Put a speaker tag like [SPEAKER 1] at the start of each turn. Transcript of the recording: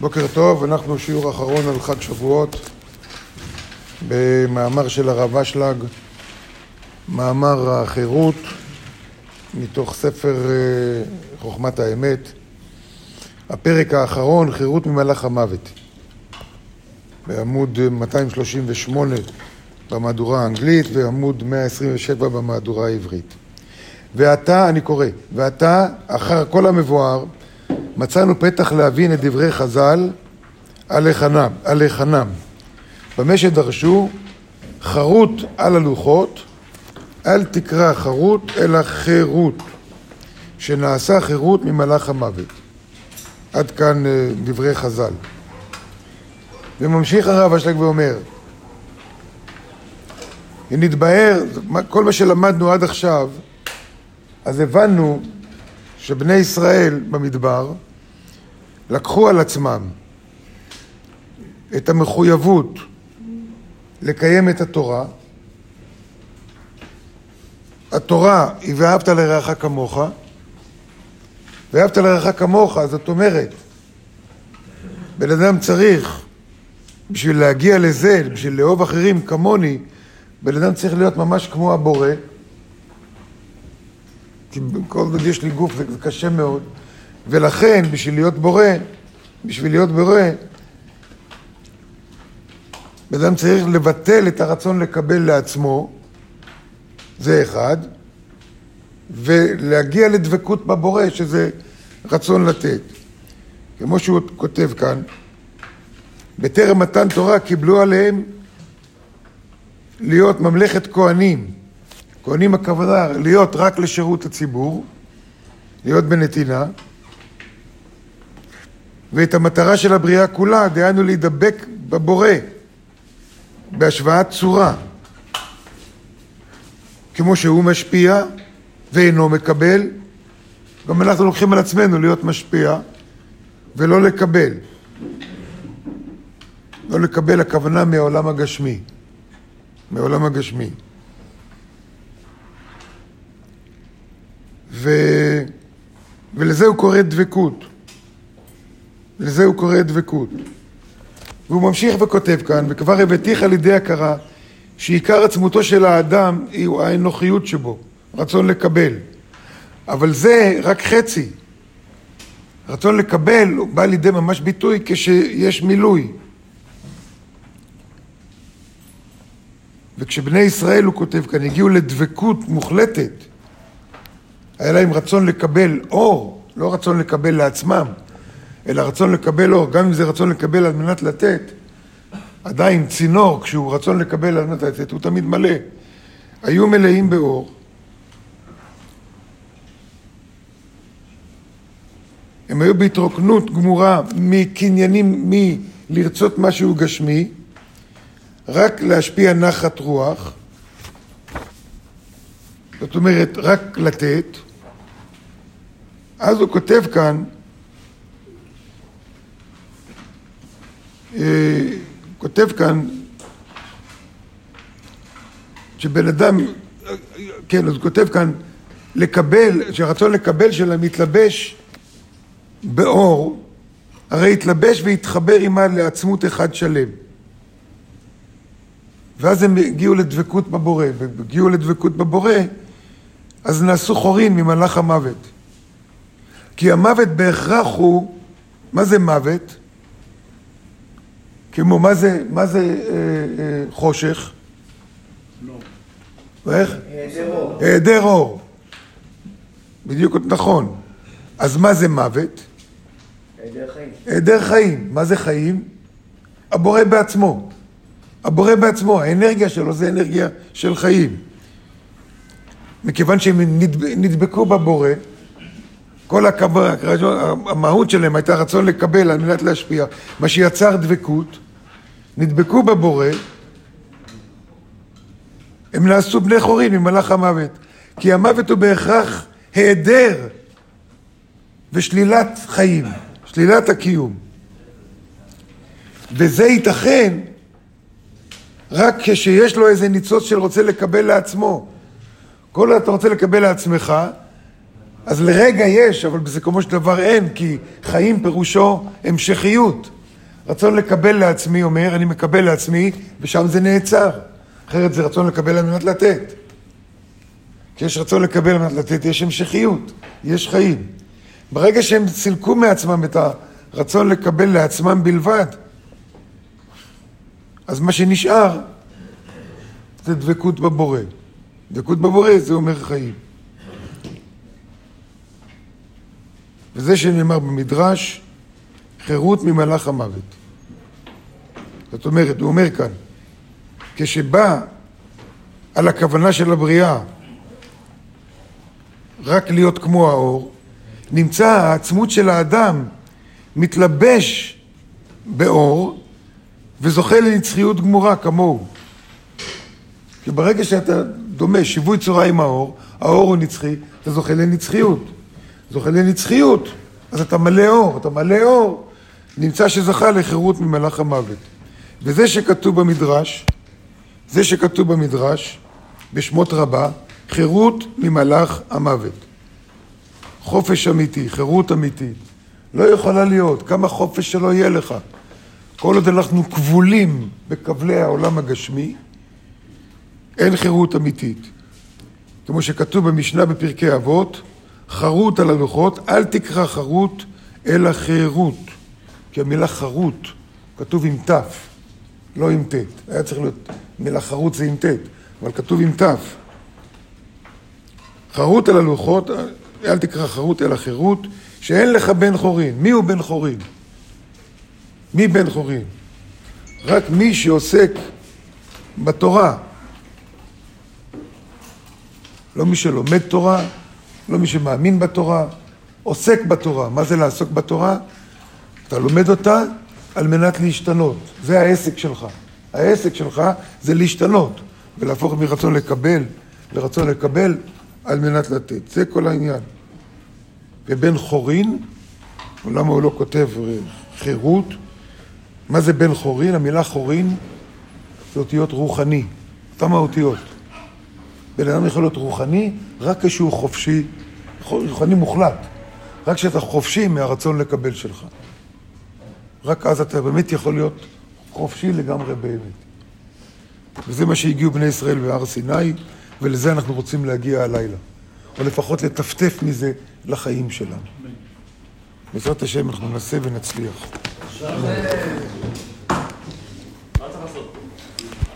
[SPEAKER 1] בוקר טוב, אנחנו שיעור אחרון על חג שבועות במאמר של הרב אשלג, מאמר החירות מתוך ספר אה, חוכמת האמת, הפרק האחרון, חירות ממלאך המוות, בעמוד 238 במהדורה האנגלית ועמוד 127 במהדורה העברית. ועתה, אני קורא, ועתה, אחר כל המבואר, מצאנו פתח להבין את דברי חז"ל על היכנם. במה שדרשו, חרוט על הלוחות, אל תקרא חרוט אלא חירות, שנעשה חירות ממלאך המוות. עד כאן אה, דברי חז"ל. וממשיך הרב אשלג ואומר, נתבהר, כל מה שלמדנו עד עכשיו, אז הבנו שבני ישראל במדבר לקחו על עצמם את המחויבות לקיים את התורה. התורה היא ואהבת לרעך כמוך, ואהבת לרעך כמוך, זאת אומרת, בן אדם צריך, בשביל להגיע לזה, בשביל לאהוב אחרים כמוני, בן אדם צריך להיות ממש כמו הבורא, כי כל עוד יש לי גוף זה קשה מאוד, ולכן בשביל להיות בורא, בשביל להיות בורא, בן אדם צריך לבטל את הרצון לקבל לעצמו, זה אחד, ולהגיע לדבקות בבורא, שזה רצון לתת. כמו שהוא כותב כאן, בטרם מתן תורה קיבלו עליהם להיות ממלכת כהנים. כהנים הכוונה להיות רק לשירות הציבור, להיות בנתינה, ואת המטרה של הבריאה כולה, דהיינו להידבק בבורא, בהשוואת צורה. כמו שהוא משפיע ואינו מקבל, גם אנחנו לוקחים על עצמנו להיות משפיע ולא לקבל. לא לקבל הכוונה מהעולם הגשמי. מהעולם הגשמי. ו... ולזה הוא קורא דבקות. לזה הוא קורא דבקות. והוא ממשיך וכותב כאן, וכבר הבאתיך על ידי הכרה שעיקר עצמותו של האדם היא האנוכיות שבו, רצון לקבל. אבל זה רק חצי. רצון לקבל הוא בא לידי ממש ביטוי כשיש מילוי. וכשבני ישראל, הוא כותב כאן, הגיעו לדבקות מוחלטת, היה להם רצון לקבל אור, לא רצון לקבל לעצמם, אלא רצון לקבל אור, גם אם זה רצון לקבל על מנת לתת, עדיין צינור, כשהוא רצון לקבל על מנת לתת, הוא תמיד מלא. היו מלאים באור. הם היו בהתרוקנות גמורה מקניינים, מלרצות משהו גשמי, רק להשפיע נחת רוח, זאת אומרת, רק לתת. אז הוא כותב כאן, כותב כאן שבן אדם, כן, אז הוא כותב כאן, לקבל, שהרצון לקבל שלה מתלבש באור, הרי התלבש והתחבר עימה לעצמות אחד שלם. ואז הם הגיעו לדבקות בבורא, והגיעו לדבקות בבורא, אז נעשו חורים ממלאך המוות. כי המוות בהכרח הוא, מה זה מוות? כמו, מה זה, מה זה אה, אה, חושך? לא. איך? היעדר אור. היעדר אור. בדיוק נכון. אז מה זה מוות?
[SPEAKER 2] היעדר חיים.
[SPEAKER 1] היעדר חיים. מה זה חיים? הבורא בעצמו. הבורא בעצמו, האנרגיה שלו זה אנרגיה של חיים. מכיוון שהם נדבקו בבורא, כל הכבוד, המהות שלהם הייתה רצון לקבל על מנת להשפיע, מה שיצר דבקות, נדבקו בבורא, הם נעשו בני חורין ממלאך המוות. כי המוות הוא בהכרח היעדר ושלילת חיים, שלילת הקיום. וזה ייתכן רק כשיש לו איזה ניצוץ של רוצה לקבל לעצמו. כל אתה רוצה לקבל לעצמך, אז לרגע יש, אבל בסיכומו של דבר אין, כי חיים פירושו המשכיות. רצון לקבל לעצמי אומר, אני מקבל לעצמי, ושם זה נעצר. אחרת זה רצון לקבל על מנת לתת. כשיש רצון לקבל על מנת לתת, יש המשכיות, יש חיים. ברגע שהם סילקו מעצמם את הרצון לקבל לעצמם בלבד, אז מה שנשאר זה דבקות בבורא. דבקות בבורא זה אומר חיים. וזה שנאמר במדרש, חירות ממלאך המוות. זאת אומרת, הוא אומר כאן, כשבא על הכוונה של הבריאה רק להיות כמו האור, נמצא העצמות של האדם מתלבש באור וזוכה לנצחיות גמורה כמוהו. כי ברגע שאתה דומה שיווי צורה עם האור, האור הוא נצחי, אתה זוכה לנצחיות. זוכה לנצחיות, אז אתה מלא אור, אתה מלא אור, נמצא שזכה לחירות ממלאך המוות. וזה שכתוב במדרש, זה שכתוב במדרש, בשמות רבה, חירות ממלאך המוות. חופש אמיתי, חירות אמיתית. לא יכולה להיות, כמה חופש שלא יהיה לך. כל עוד אנחנו כבולים בכבלי העולם הגשמי, אין חירות אמיתית. כמו שכתוב במשנה בפרקי אבות, חרות על הלוחות, אל תקרא חרות, אלא חירות. כי המילה חרות כתוב עם ת', לא עם ט'. היה צריך להיות, מילה חרות זה עם ט', אבל כתוב עם ת'. חרות על הלוחות, אל תקרא חרות אלא חירות, שאין לך בן חורין. מי הוא בן חורין? מי בן חורין? רק מי שעוסק בתורה. לא מי שלומד תורה, לא מי שמאמין בתורה, עוסק בתורה. מה זה לעסוק בתורה? אתה לומד אותה על מנת להשתנות. זה העסק שלך. העסק שלך זה להשתנות ולהפוך מרצון לקבל לרצון לקבל על מנת לתת. זה כל העניין. ובן חורין, למה הוא לא כותב חירות? מה זה בן חורין? המילה חורין זה אותיות רוחני. אותם האותיות. בן אדם יכול להיות רוחני רק כשהוא חופשי, רוחני מוחלט. רק כשאתה חופשי מהרצון לקבל שלך. רק אז אתה באמת יכול להיות חופשי לגמרי באמת. וזה מה שהגיעו בני ישראל בהר סיני, ולזה אנחנו רוצים להגיע הלילה. או לפחות לטפטף מזה לחיים שלנו. בעזרת השם אנחנו ננסה ונצליח.